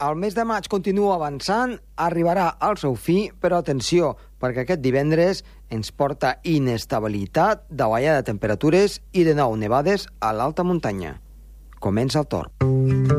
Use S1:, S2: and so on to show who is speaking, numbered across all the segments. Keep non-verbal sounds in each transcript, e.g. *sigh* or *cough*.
S1: el mes de maig continua avançant, arribarà al seu fi, però atenció, perquè aquest divendres ens porta inestabilitat, davallada de temperatures i de nou nevades a l'alta muntanya. Comença el torn.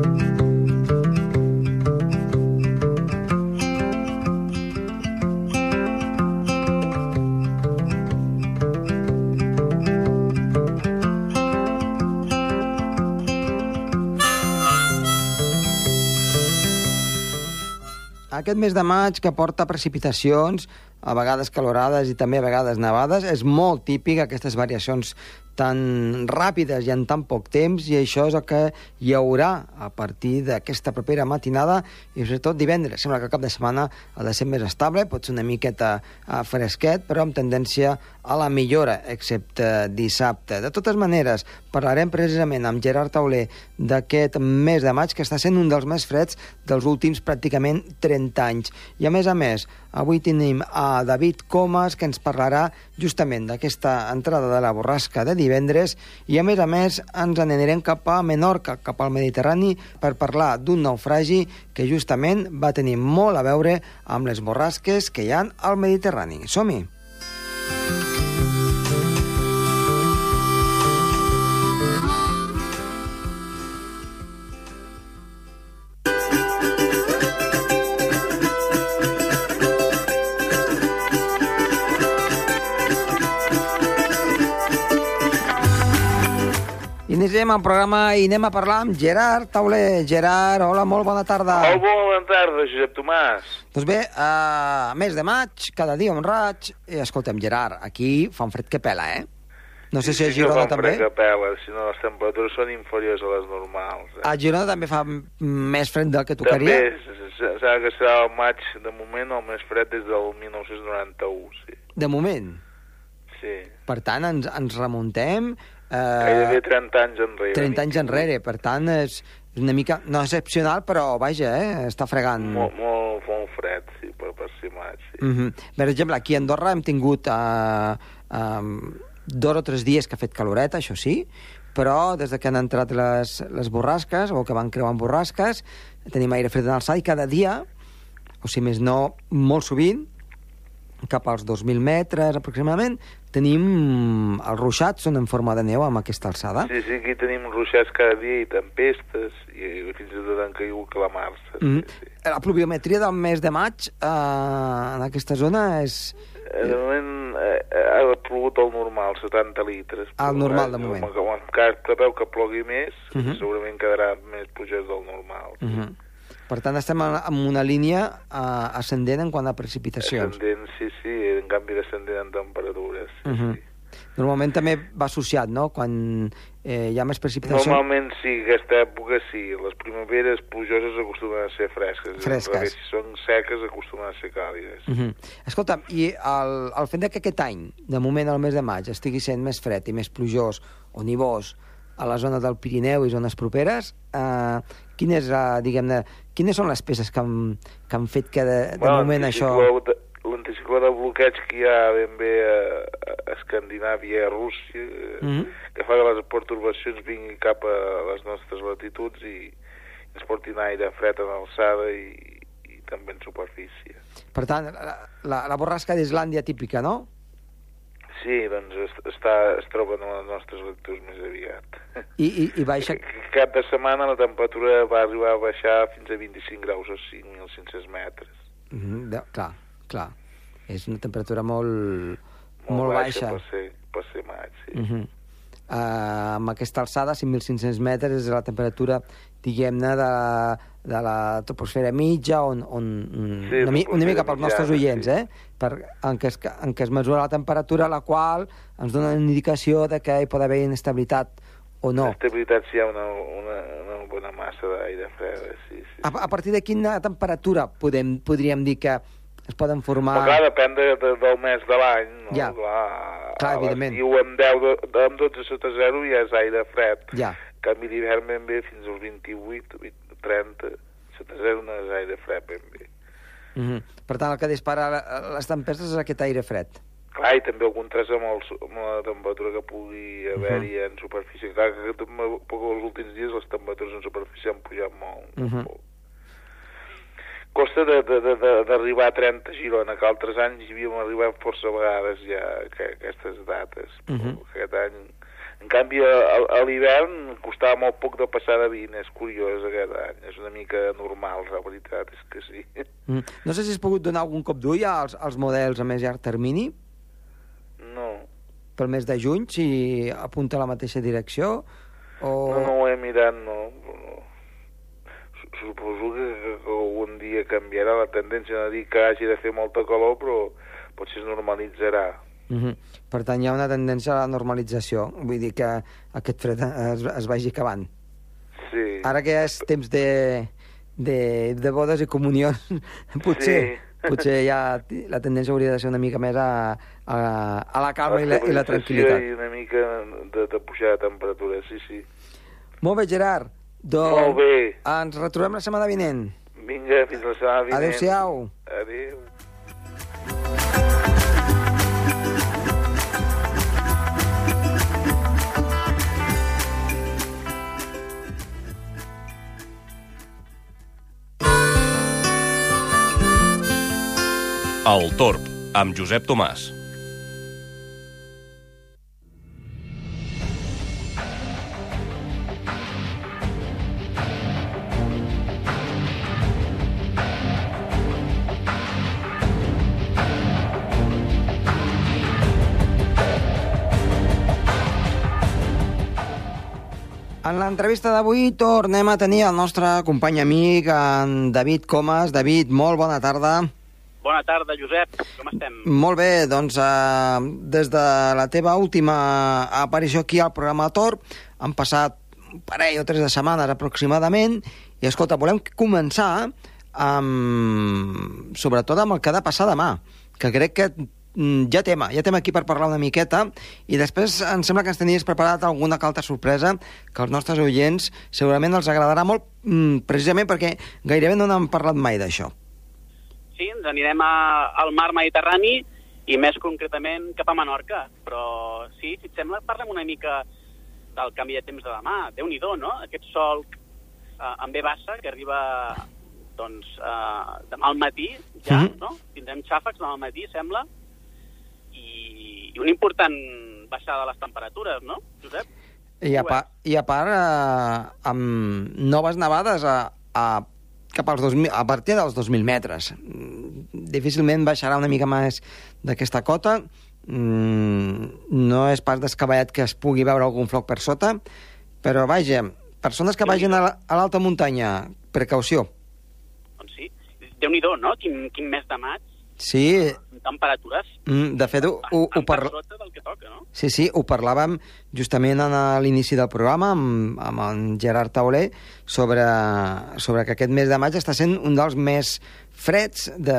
S1: Aquest mes de maig, que porta precipitacions, a vegades calorades i també a vegades nevades, és molt típic aquestes variacions tan ràpides i en tan poc temps, i això és el que hi haurà a partir d'aquesta propera matinada i sobretot divendres. Sembla que el cap de setmana ha de ser més estable, pot ser una miqueta uh, fresquet, però amb tendència a la millora, excepte dissabte. De totes maneres, parlarem precisament amb Gerard Tauler d'aquest mes de maig, que està sent un dels més freds dels últims pràcticament 30 anys. I a més a més, avui tenim a David Comas, que ens parlarà justament d'aquesta entrada de la borrasca de divendres, i a més a més ens anirem cap a Menorca, cap al Mediterrani, per parlar d'un naufragi que justament va tenir molt a veure amb les borrasques que hi han al Mediterrani. Som-hi! Iniciem el programa i anem a parlar amb Gerard Tauler. Gerard, hola, molt bona tarda.
S2: Molt bona tarda, Josep Tomàs.
S1: Doncs bé, uh, mes de maig, cada dia un raig. I escolta'm, Gerard, aquí fa un fred que pela, eh? No sé si a Girona
S2: no
S1: també.
S2: Que pela, si no les temperatures són inferiors a les normals. Eh?
S1: A Girona també fa més fred del que
S2: També
S1: tocaria?
S2: s'ha que serà el maig, de moment, el més fred des del 1991, sí.
S1: De moment.
S2: Sí.
S1: Per tant, ens, ens remuntem...
S2: Gairebé
S1: Eh,
S2: 30 anys enrere.
S1: 30 anys enrere. Per tant, és una mica... No excepcional, però vaja, eh? Està fregant.
S2: Molt, molt, molt fred, sí, per, per ser maig, sí.
S1: Mm -hmm. Per exemple, aquí a Andorra hem tingut uh, um, dos o tres dies que ha fet caloreta, això sí, però des de que han entrat les, les borrasques, o que van creuant borrasques, tenim aire fred en alçada i cada dia, o si més no, molt sovint, cap als 2.000 metres aproximadament, tenim els ruixats, són en forma de neu amb aquesta alçada.
S2: Sí, sí, aquí tenim ruixats cada dia i tempestes, i fins i tot han caigut calamars. Sí,
S1: Mm.
S2: sí.
S1: La pluviometria del mes de maig eh, en aquesta zona és...
S2: Eh, De moment eh, ha plogut el normal, 70 litres.
S1: El normal, de
S2: Eh,
S1: moment.
S2: Com, com encara preveu que plogui més,
S1: Mhm.
S2: uh -huh. segurament quedarà més plujós del normal.
S1: Uh -huh. Per tant, estem en una línia uh, ascendent en quant a precipitacions.
S2: Ascendent, sí, sí, en canvi descendent en temperatures. Sí,
S1: Mhm.
S2: sí.
S1: Normalment també va associat, no?, quan eh, hi ha més precipitació.
S2: Normalment sí, aquesta època sí. Les primaveres plujoses acostumen a ser fresques.
S1: Fresques.
S2: Revés, Si són seques acostumen a ser càlides.
S1: Uh -huh. Escolta'm, i el, el fet que aquest any, de moment al mes de maig, estigui sent més fred i més plujós o nivós a la zona del Pirineu i zones properes, eh, quina és, la, diguem-ne, quines són les peces que han, que han fet que de, de moment això...
S2: l'anticicló de- bloqueig que hi ha ben bé a, a Escandinàvia i a Rússia, eh,
S1: Mhm.
S2: que fa que les pertorbacions vinguin cap a les nostres latituds i ens portin aire fred en alçada i, i també en superfície.
S1: Per tant, la, la, la borrasca d'Islàndia típica, no?
S2: Sí, doncs es, està, es troben a les nostres latituds més aviat.
S1: I, i, i baixa...
S2: Cap de setmana la temperatura va arribar a baixar fins a 25 graus o 5.500 metres.
S1: Mm -hmm, de, clar, clar. És una temperatura molt, molt, molt baixa.
S2: Per ser, per ser maig, sí.
S1: Mm -hmm. uh, amb aquesta alçada, 5.500 metres, és la temperatura, diguem-ne, de, de la troposfera mitja, on, on
S2: Sí,
S1: una, mi, una mica pels nostres oients,
S2: sí.
S1: eh? Per, en, què es, en què es mesura la temperatura, la qual ens dona una indicació de que hi pot haver inestabilitat o no.
S2: L'estabilitat sí hi ha una, una, una bona massa d'aire fred, sí, sí.
S1: A, a partir de quina temperatura podem, podríem dir que es poden formar...
S2: Però clar, depèn de, de, del mes de l'any, no?
S1: Ja.
S2: Clar,
S1: Clar, evidentment.
S2: l'estiu amb 10, de, amb 12 sota 0 ja és aire fred.
S1: Ja.
S2: En canvi d'hivern ben bé fins als 28, 30, sota 0 no és aire fred ben bé.
S1: Mm -hmm. Per tant, el que dispara les tempestes és aquest aire fred.
S2: Clar, i també el contrast amb, el, amb la temperatura que pugui haver-hi
S1: Mhm.
S2: en superfície. Clar, que també, els últims dies les temperatures en superfície han pujat molt.
S1: Mhm.
S2: molt. costa d'arribar a 30 a Girona, que altres anys hi havíem arribat força vegades ja que, aquestes dates.
S1: Mhm.
S2: Però Aquest any... En canvi, a, a l'hivern costava molt poc de passar de 20, és curiós aquest any, és una mica normal, la veritat és que sí.
S1: Mm. No sé si has pogut donar algun cop d'ull als, als models a més llarg termini,
S2: No,
S1: pel mes de juny, si apunta a la mateixa direcció, o...
S2: no, no ho he mirat, no. no. Su- Suposo que, algun dia canviarà la tendència de dir que hagi de fer molta calor, però potser es normalitzarà.
S1: Mhm. Per tant, hi ha una tendència a la normalització, vull dir que aquest fred es, es vagi acabant.
S2: Sí.
S1: Ara que és temps de, de, de bodes i comunions, *laughs* potser,
S2: Sí. *laughs*
S1: potser ja la tendència hauria de ser una mica més a, a, a la calma i la, i la tranquil·litat.
S2: I una mica de, de pujar de temperatura, sí, sí.
S1: Molt bé, Gerard. Doncs
S2: Molt bé.
S1: ens retrobem la setmana vinent.
S2: Vinga, fins la setmana vinent.
S1: Adéu-siau.
S2: Adéu.
S3: El Torb, amb Josep Tomàs.
S1: En l'entrevista d'avui tornem a tenir el nostre company amic, en David Comas. David, molt bona tarda.
S4: Bona tarda, Josep. Com estem?
S1: Molt bé, doncs eh, des de la teva última aparició aquí al programa Tor han passat un parell o tres de setmanes aproximadament i escolta, volem començar amb, sobretot amb el que ha de passar demà, que crec que mm, ja tema, ja tema aquí per parlar una miqueta i després em sembla que ens tenies preparat alguna altra sorpresa que als nostres oients segurament els agradarà molt mm, precisament perquè gairebé no n'han parlat mai d'això.
S4: Sí, ens anirem a, al mar Mediterrani i més concretament cap a Menorca. Però sí, si et sembla, parlem una mica del canvi de temps de demà. déu nhi no? Aquest sol eh, amb ve bassa que arriba doncs, eh, demà al matí, ja,
S1: Mhm.
S4: no? Tindrem xàfecs demà al matí, sembla, i, i una important baixada de les temperatures, no, Josep?
S1: I a, pa, i a part, eh, amb noves nevades a, a, cap als 2000, a partir dels 2.000 metres. Difícilment baixarà una mica més d'aquesta cota. Mm, no és pas descabellat que es pugui veure algun floc per sota, però vaja, persones que vagin a l'alta muntanya, precaució.
S4: Doncs sí, déu nhi no? Quin, quin mes de maig,
S1: Sí,
S4: temperatures?
S1: Mm, de fet, ho, ho, ho,
S4: bastant
S1: par...
S4: per sota del que toca, no?
S1: Sí, sí, ho parlàvem justament en a l'inici del programa amb, amb en Gerard Tauler sobre, sobre que aquest mes de maig està sent un dels més freds de,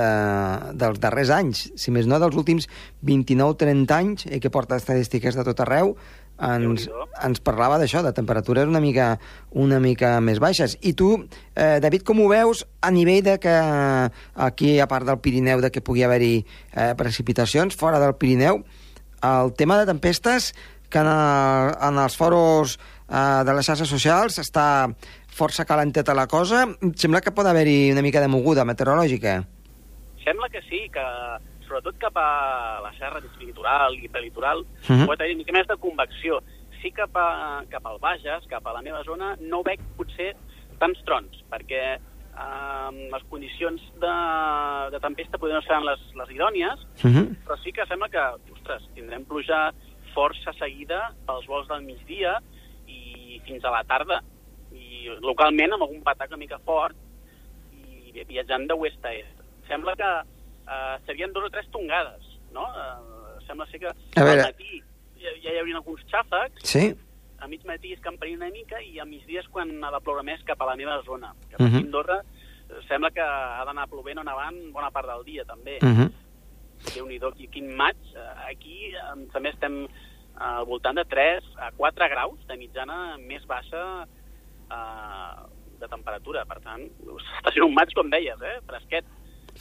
S1: dels darrers anys, si més no dels últims 29-30 anys, eh, que porta estadístiques de tot arreu, ens, ens parlava d'això, de temperatures una mica, una mica més baixes. I tu, eh, David, com ho veus a nivell de que aquí, a part del Pirineu, de que pugui haver-hi eh, precipitacions, fora del Pirineu, el tema de tempestes que en, el, en els foros eh, de les xarxes socials està força calenteta la cosa, sembla que pot haver-hi una mica de moguda meteorològica.
S4: Sembla que sí, que sobretot cap a la serra litoral i prelitoral
S1: Mhm.
S4: -huh. pot haver una mica més de convecció. Sí cap, a, cap al Bages, cap a la meva zona, no veig potser tants trons, perquè eh, les condicions de, de tempesta potser no seran les, les idònies,
S1: Uh -huh.
S4: però sí que sembla que, ostres, tindrem pluja força seguida pels vols del migdia i fins a la tarda, i localment amb algun patac una mica fort i viatjant de oest a est. Sembla que eh, serien dos o tres tongades, no? Eh, sembla ser que
S1: A veure.
S4: al matí ja, ja hi haurien alguns xàfecs,
S1: Sí?
S4: a mig matí es camparien una mica i a migdia és quan ha de ploure més cap a la meva zona. Cap a
S1: Mhm.
S4: Andorra eh, sembla que ha d'anar plovent o nevant bona part del dia, també.
S1: Uh -huh.
S4: Déu-n'hi-do, quin, maig. Eh, Aquí també estem al voltant de 3 a 4 graus de mitjana més baixa eh, de temperatura. Per tant, *laughs* està sent un maig, com deies, eh? fresquet.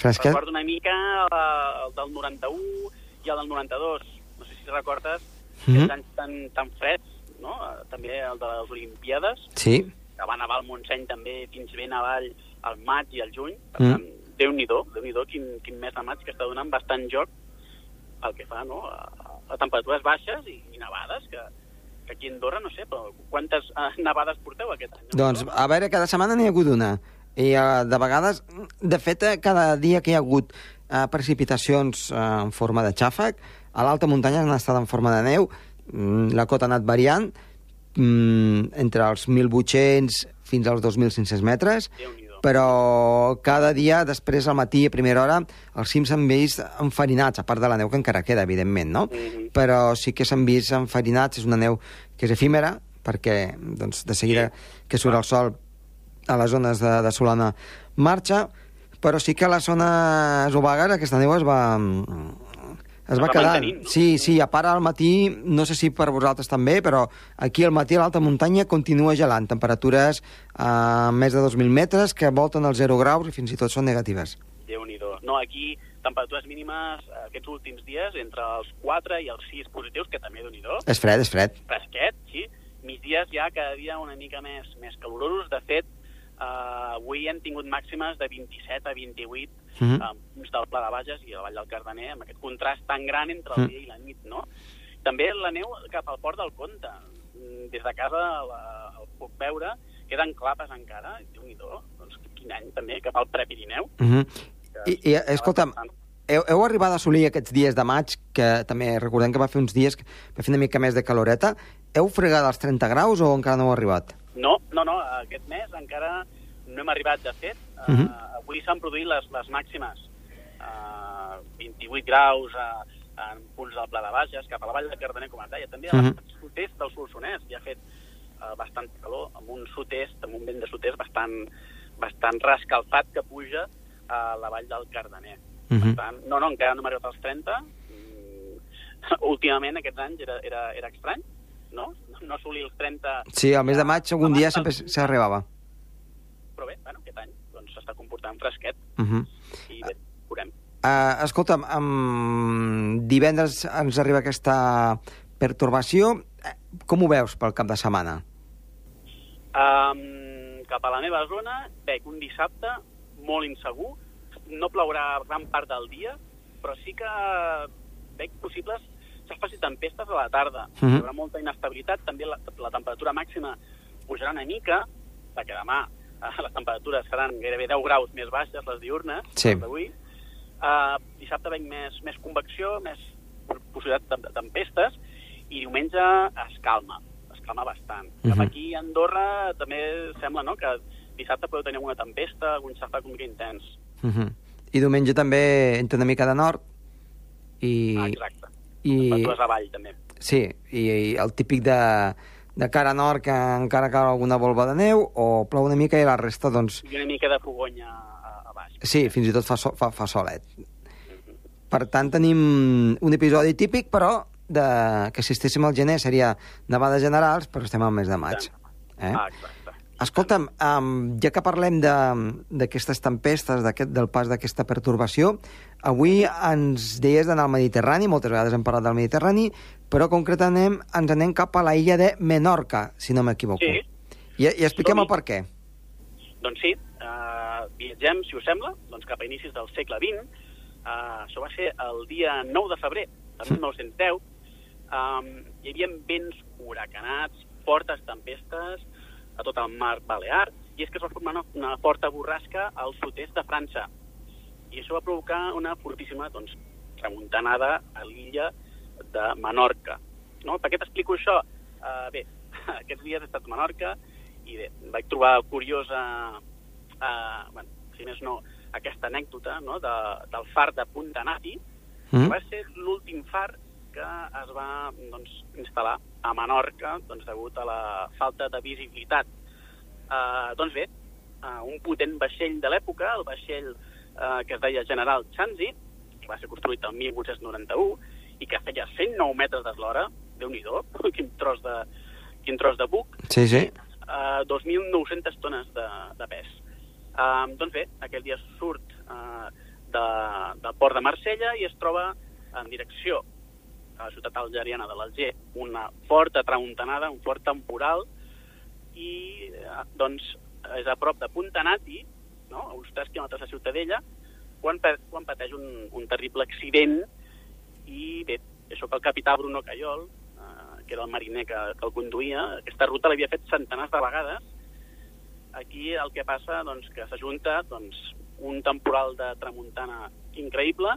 S1: Fresquet?
S4: Recordo una mica eh, el del 91 i el del 92. No sé si recordes
S1: Mhm.
S4: aquests anys tan, tan freds, no? Eh, També el de les Olimpiades,
S1: Sí.
S4: que va nevar al Montseny també fins ben avall al maig i al juny. Per
S1: Mm.
S4: tant, Déu-n'hi-do, déu nhi déu quin, quin mes de maig que està donant bastant joc el que fa no? a, a temperatures baixes i, i nevades, que, que aquí a Andorra, no sé, però quantes uh, nevades porteu aquest any?
S1: Doncs, a veure, cada setmana n'hi ha hagut una. I uh, de vegades, de fet, eh, cada dia que hi ha hagut uh, precipitacions uh, en forma de xàfec, a l'alta muntanya han estat en forma de neu, mm, la cota ha anat variant, mm, entre els 1.800 fins als 2.500 metres, però cada dia, després al matí, a primera hora, els cims s'han vist enfarinats, a part de la neu que encara queda, evidentment, no?
S4: Mhm.
S1: Però sí que s'han vist enfarinats, és una neu que és efímera, perquè doncs, de seguida que surt el sol a les zones de, de Solana marxa, però sí que a les zones obagues aquesta neu es va, es va quedar.
S4: mantenint?
S1: Sí, sí, a part al matí, no sé si per vosaltres també, però aquí al matí a l'alta muntanya continua gelant, temperatures a més de 2.000 metres que volten els 0 graus i fins i tot són negatives.
S4: déu nhi No, aquí temperatures mínimes eh, aquests últims dies entre els 4 i els 6 positius, que també déu nhi
S1: És fred, és fred.
S4: fresquet, sí. Migdies ja cada dia una mica més, més calorosos. De fet, eh, avui hem tingut màximes de 27 a 28
S1: Mhm.
S4: eh, punts del Pla de Bages i la Vall del Cardener, amb aquest contrast tan gran entre
S1: Mm.
S4: el dia i la nit, no? També la neu cap al Port del Comte. Mm, Des de casa la, el puc veure, queden clapes encara, déu nhi doncs quin any també, cap al Prepirineu.
S1: Uh -huh. I, i escolta'm, heu, heu arribat a assolir aquests dies de maig, que també recordem que va fer uns dies que va fer una mica més de caloreta, heu fregat els 30 graus o encara no heu arribat?
S4: No, no, aquest mes encara no hem arribat, de fet. Uh
S1: Mhm.
S4: avui s'han produït les, les màximes. Uh, 28 graus uh, en punts del Pla de Bages, cap a la Vall de Cardener, com es deia. També a
S1: Mhm.
S4: uh -huh. sud-est del Solsonès hi ha fet uh, bastant calor, amb un sud-est, amb un vent de sud-est bastant, bastant rescalfat que puja a la Vall del Cardener.
S1: Uh
S4: Per
S1: -huh.
S4: tant, no, no, encara no hem arribat als 30. Mm, *laughs* últimament, aquests anys, era, era, era estrany, no? No assolir els 30
S1: Sí, al mes de maig algun dia sempre s'arribava.
S4: però bé, bueno, aquest any doncs, s'està comportant fresquet
S1: Uh -huh.
S4: i bé, veurem.
S1: Uh, escolta'm, um, divendres ens arriba aquesta pertorbació. Eh, Com ho veus pel cap de setmana?
S4: Um, cap a la meva zona, veig un dissabte molt insegur, no plourà gran part del dia, però sí que veig possibles que es faci tempestes a la tarda.
S1: Mhm.
S4: Hi haurà molta inestabilitat, també la, la temperatura màxima pujarà una mica, perquè demà eh, les temperatures seran gairebé 10 graus més baixes, les diurnes,
S1: Sí.
S4: d'avui. Uh, dissabte veig més, més convecció, més possibilitat de, de tempestes, i diumenge es calma, es calma bastant. Cap
S1: Mhm.
S4: aquí a Andorra també sembla no, que dissabte podeu tenir alguna tempesta, algun xafaq una mica intens.
S1: Uh -huh. I diumenge també entra una mica de nord i,
S4: Ah, exacte.
S1: I,
S4: Temperatures avall, també.
S1: sí, i, i el típic de, de cara nord que encara cau alguna volva de neu o plou una mica i la resta, doncs,
S4: I una mica de fogonya a, a baix.
S1: sí, fins i tot fa, so, fa, fa solet. Per tant, tenim un episodi típic, però de, que si estéssim al gener seria nevades generals, però estem al mes de maig. Eh?
S4: Ah, exacte.
S1: Escolta'm, um, ja que parlem de- d'aquestes tempestes, del pas d'aquesta pertorbació, avui ens deies d'anar al Mediterrani, moltes vegades hem parlat del Mediterrani, però concretament ens anem cap a la illa de Menorca, si no m'equivoco.
S4: Sí.
S1: I, I expliquem el per què.
S4: Doncs sí, uh, viatgem, si us sembla, doncs cap a inicis del segle XX. Uh, això va ser el dia 9 de febrer de 1910. Um, hi havia vents huracanats, fortes tempestes a tot el mar Balear, i és que es va formar una, una forta borrasca al sud-est de França. I això va provocar una fortíssima doncs, remuntanada a l'illa de Menorca. No? Per què t'explico això? Uh, bé, *laughs* aquests dies he estat a Menorca i bé, vaig trobar curiosa, uh, bueno, si més no, aquesta anècdota no? de, del far de Punta Nati,
S1: Mm?
S4: que va ser l'últim far que es va doncs, instal·lar a Menorca doncs, degut a la falta de visibilitat. Uh, doncs bé, uh, un potent vaixell de l'època, el vaixell uh, que es deia General Chanzi, que va ser construït el 1891 i que feia 109 metres d'eslora, déu nhi *laughs* quin tros de, quin tros de buc,
S1: Sí, sí.
S4: uh, 2.900 tones de, de pes. Uh, doncs bé, aquell dia surt uh, de, del port de Marsella i es troba en direcció a la ciutat algeriana de l'Alger una forta tramuntanada, un fort temporal, i eh, doncs és a prop de Punta Nati, no? a uns 3 quilòmetres de Ciutadella, quan, quan pateix un, un terrible accident i bé, això que el capità Bruno Cayol, eh, que era el mariner que, que el conduïa, aquesta ruta l'havia fet centenars de vegades. Aquí el que passa doncs, que s'ajunta doncs, un temporal de tramuntana increïble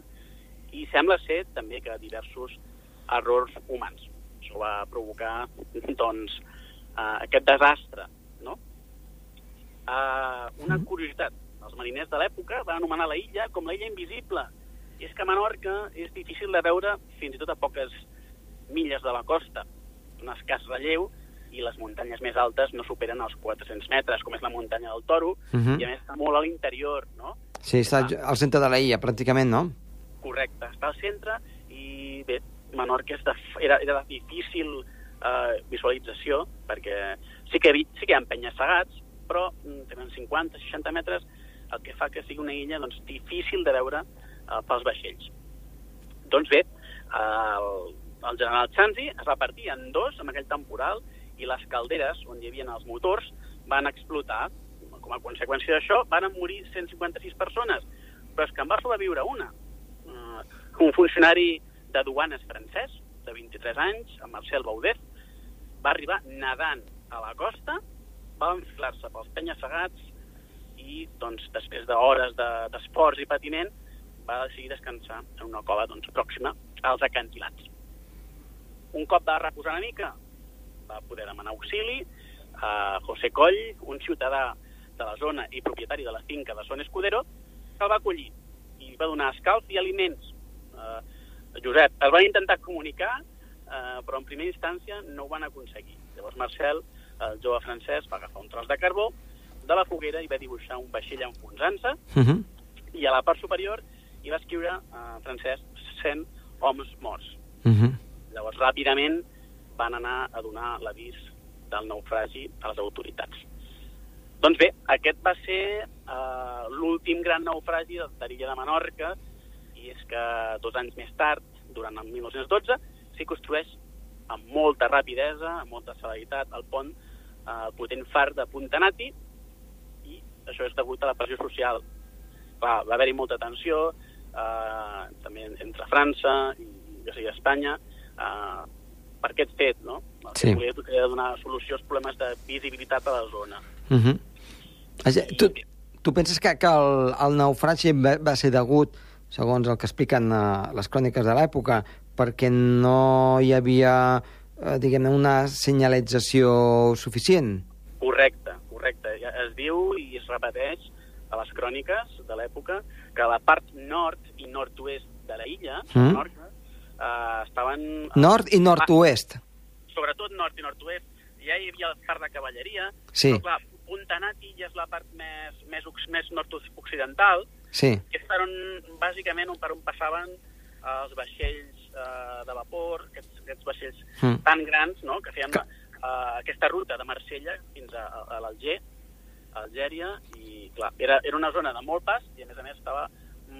S4: i sembla ser també que diversos errors humans. Això va provocar doncs, eh, aquest desastre. No? Eh, una curiositat, els mariners de l'època van anomenar la illa com la illa invisible. I és que a Menorca és difícil de veure fins i tot a poques milles de la costa. Un escàs relleu i les muntanyes més altes no superen els 400 metres, com és la muntanya del Toro,
S1: Mhm.
S4: i a més està molt a l'interior, no?
S1: Sí, està al centre de la illa, pràcticament, no?
S4: Correcte, està al centre i bé, Menorca és de, era, era de difícil eh, visualització perquè sí que, hi- sí que hi ha penyes segats, però mm, tenen 50-60 metres, el que fa que sigui una illa doncs, difícil de veure eh, pels vaixells. Doncs bé, el, el general Chanzi es va partir en dos amb aquell temporal i les calderes on hi havia els motors van explotar. Com a conseqüència d'això van morir 156 persones, però és que en va sobreviure una. Uh, un funcionari de duanes francès, de 23 anys, en Marcel Baudet, va arribar nedant a la costa, va enfilar-se pels penya-segats i, doncs, després d'hores de- d'esforç i patiment, va decidir descansar en una cova doncs, pròxima als acantilats. Un cop va reposar una mica, va poder demanar auxili a José Coll, un ciutadà de la zona i propietari de la finca de Son Escudero, que el va acollir i va donar escalf i aliments. Uh, Josep, el van intentar comunicar, uh, però en primera instància no ho van aconseguir. Llavors Marcel, el jove francès, va agafar un tros de carbó de la foguera i va dibuixar un vaixell enfonsant-se
S1: Uh -huh.
S4: i a la part superior hi va escriure en francès 100 homes morts.
S1: Uh -huh.
S4: Llavors, ràpidament van anar a donar l'avís del naufragi a les autoritats. Doncs bé, aquest va ser eh, l'últim gran naufragi de, de l'illa de Menorca, i és que dos anys més tard, durant el 1912, s'hi construeix amb molta rapidesa, amb molta celeritat, el pont, eh, potent far de Puntanati, i això és degut a la pressió social. Clar, va haver-hi molta tensió, eh, també entre França i, jo sé, i Espanya, eh, per aquest fet, no? El
S1: Sí.
S4: que volia era donar solució als problemes de visibilitat a la zona.
S1: Uh -huh. Tu, tu penses que, que el, el naufragi va, va ser degut, segons el que expliquen uh, les cròniques de l'època, perquè no hi havia, uh, diguem-ne, una senyalització suficient?
S4: Correcte, correcte. Es diu i es repeteix a les cròniques de l'època que la part nord i nord-oest de la illa,
S1: Mm.
S4: Menorca, eh, estaven...
S1: Nord i nord-oest.
S4: Sobretot nord i nord-oest. Ja hi havia el far de cavalleria,
S1: Sí.
S4: però clar, Puntanati ja és la part més, més, més nord-occidental,
S1: Sí.
S4: que és per on, bàsicament, on, per on passaven eh, els vaixells eh, de vapor, aquests, aquests vaixells
S1: Mm.
S4: tan grans, no?, que feien
S1: Que-
S4: eh, aquesta ruta de Marsella fins a, a, l'Alger, Algèria, i, clar, era, era una zona de molt pas i, a més a més, estava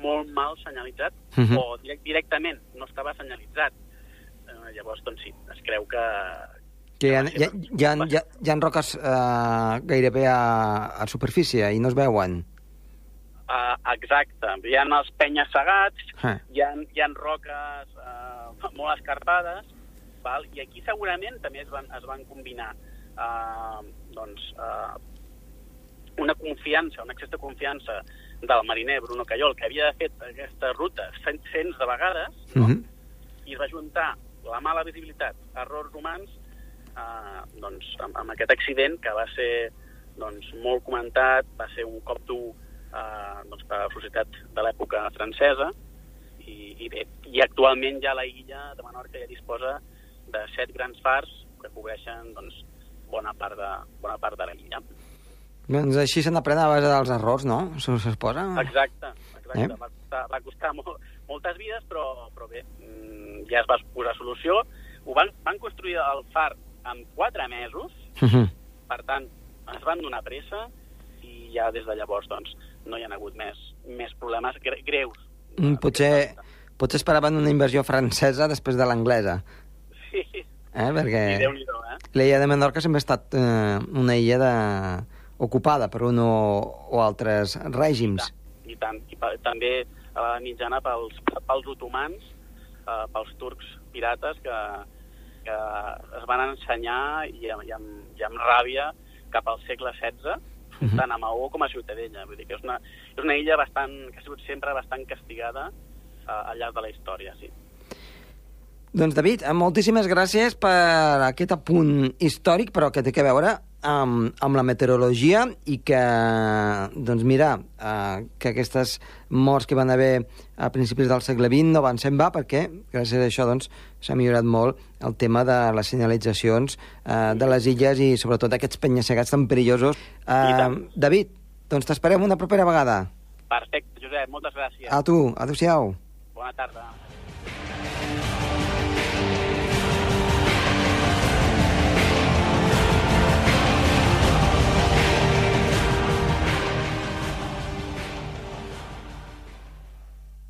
S4: molt mal senyalitzat,
S1: Mhm.
S4: o direct, directament no estava senyalitzat. Eh, llavors, doncs sí, es creu que...
S1: Que hi ha, hi ha, hi ha, hi ha, hi ha roques uh, gairebé a, a superfície i no es veuen.
S4: Uh, exacte. Hi ha els penya-segats,
S1: Ah.
S4: hi ha, hi ha roques uh, *laughs* molt escarpades, val? i aquí segurament també es van, es van combinar uh, doncs, uh, una confiança, un excés de confiança del mariner Bruno Cayol, que havia fet aquesta ruta cent, cents de vegades,
S1: Uh
S4: no?
S1: -huh.
S4: i es va juntar la mala visibilitat, errors humans, eh, doncs, amb, amb aquest accident que va ser doncs, molt comentat, va ser un cop dur eh, doncs, a la societat de l'època francesa, i, i bé, i actualment ja la illa de Menorca ja disposa de set grans fars que cobreixen doncs, bona, part de, bona part de la illa.
S1: Doncs així se n'aprèn a base dels errors, no? Se suposa?
S4: Exacte, exacte.
S1: Eh?
S4: Va costar, va costar molt, moltes vides, però, però bé, mm, ja es va posar solució. Ho van, van construir el far en quatre mesos,
S1: Uh -huh.
S4: per tant, es van donar pressa i ja des de llavors doncs, no hi ha hagut més, més problemes gre greus.
S1: Mm, potser, potser esperaven una inversió francesa després de l'anglesa,
S4: Sí,
S1: eh? Perquè
S4: Déu-n'hi-do, eh?
S1: l'illa de Menorca sempre ha estat eh, una illa de... ocupada per un o, o altres règims.
S4: I i tant. I també a la mitjana pels, pels otomans, eh, pels turcs pirates que, que es van ensenyar i, i, amb, i amb ràbia cap al segle XVI,
S1: Mhm.
S4: tant a Maó com a Ciutadella. Vull dir que és una, és una illa bastant, que ha sigut sempre bastant castigada eh, al llarg de la història, sí.
S1: Doncs, David, eh, moltíssimes gràcies per aquest apunt històric, però que té que veure amb, amb la meteorologia i que, doncs mira, eh, que aquestes morts que van haver a principis del segle XX no van ser en va perquè, gràcies a això, doncs, s'ha millorat molt el tema de les senyalitzacions eh, de les illes i sobretot d'aquests penya-segats tan perillosos. Eh. David, doncs t'esperem una propera vegada.
S4: Perfecte, Josep, moltes gràcies.
S1: A tu, adéu-siau.
S4: Bona tarda.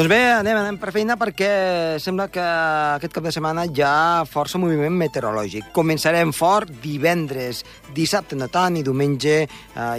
S1: Doncs bé, anem, anem per feina perquè sembla que aquest cap de setmana hi ha força moviment meteorològic. Començarem fort divendres, dissabte no tant i diumenge eh,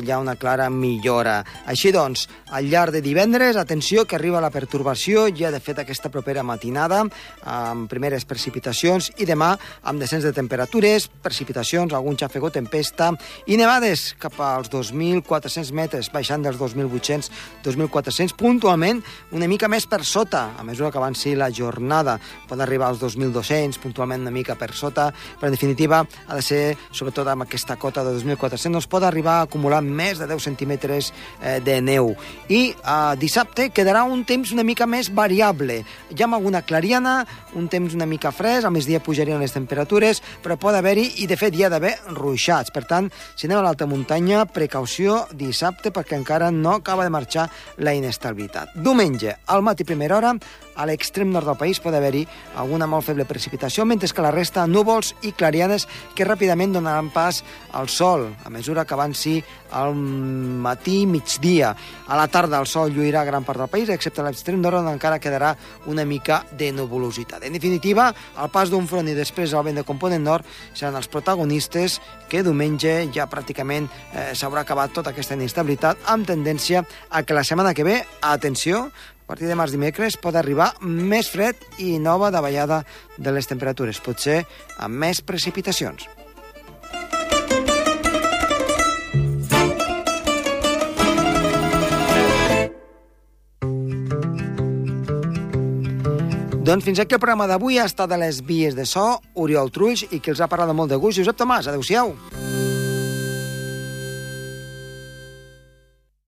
S1: hi ha una clara millora. Així doncs, al llarg de divendres, atenció que arriba la pertorbació, ja de fet aquesta propera matinada, amb primeres precipitacions i demà amb descens de temperatures, precipitacions, algun xafegó, tempesta i nevades cap als 2.400 metres, baixant dels 2.800, 2.400, puntualment una mica més per sota, a mesura que avanci la jornada. Pot arribar als 2.200, puntualment una mica per sota, però en definitiva ha de ser, sobretot amb aquesta cota de 2.400, no es pot arribar a acumular més de 10 centímetres eh, de neu. I eh, dissabte quedarà un temps una mica més variable. Ja amb alguna clariana, un temps una mica fresc, al migdia pujarien les temperatures, però pot haver-hi, i de fet hi ha d'haver ruixats. Per tant, si anem a l'alta muntanya, precaució dissabte perquè encara no acaba de marxar la inestabilitat. Diumenge, al matí primera hora, a l'extrem nord del país pot haver-hi alguna molt feble precipitació, mentre que la resta núvols i clarianes que ràpidament donaran pas al sol a mesura que avanci al matí migdia. A la tarda el sol lluirà gran part del país, excepte a l'extrem nord on encara quedarà una mica de nuvolositat. En definitiva, el pas d'un front i després el vent de component nord seran els protagonistes que diumenge ja pràcticament eh, s'haurà acabat tota aquesta inestabilitat amb tendència a que la setmana que ve, atenció, partir de març dimecres pot arribar més fred i nova davallada de les temperatures, potser amb més precipitacions. Doncs fins aquí el programa d'avui ha estat a les vies de so, Oriol Trulls, i qui els ha parlat molt de gust, Josep Tomàs. Adéu-siau.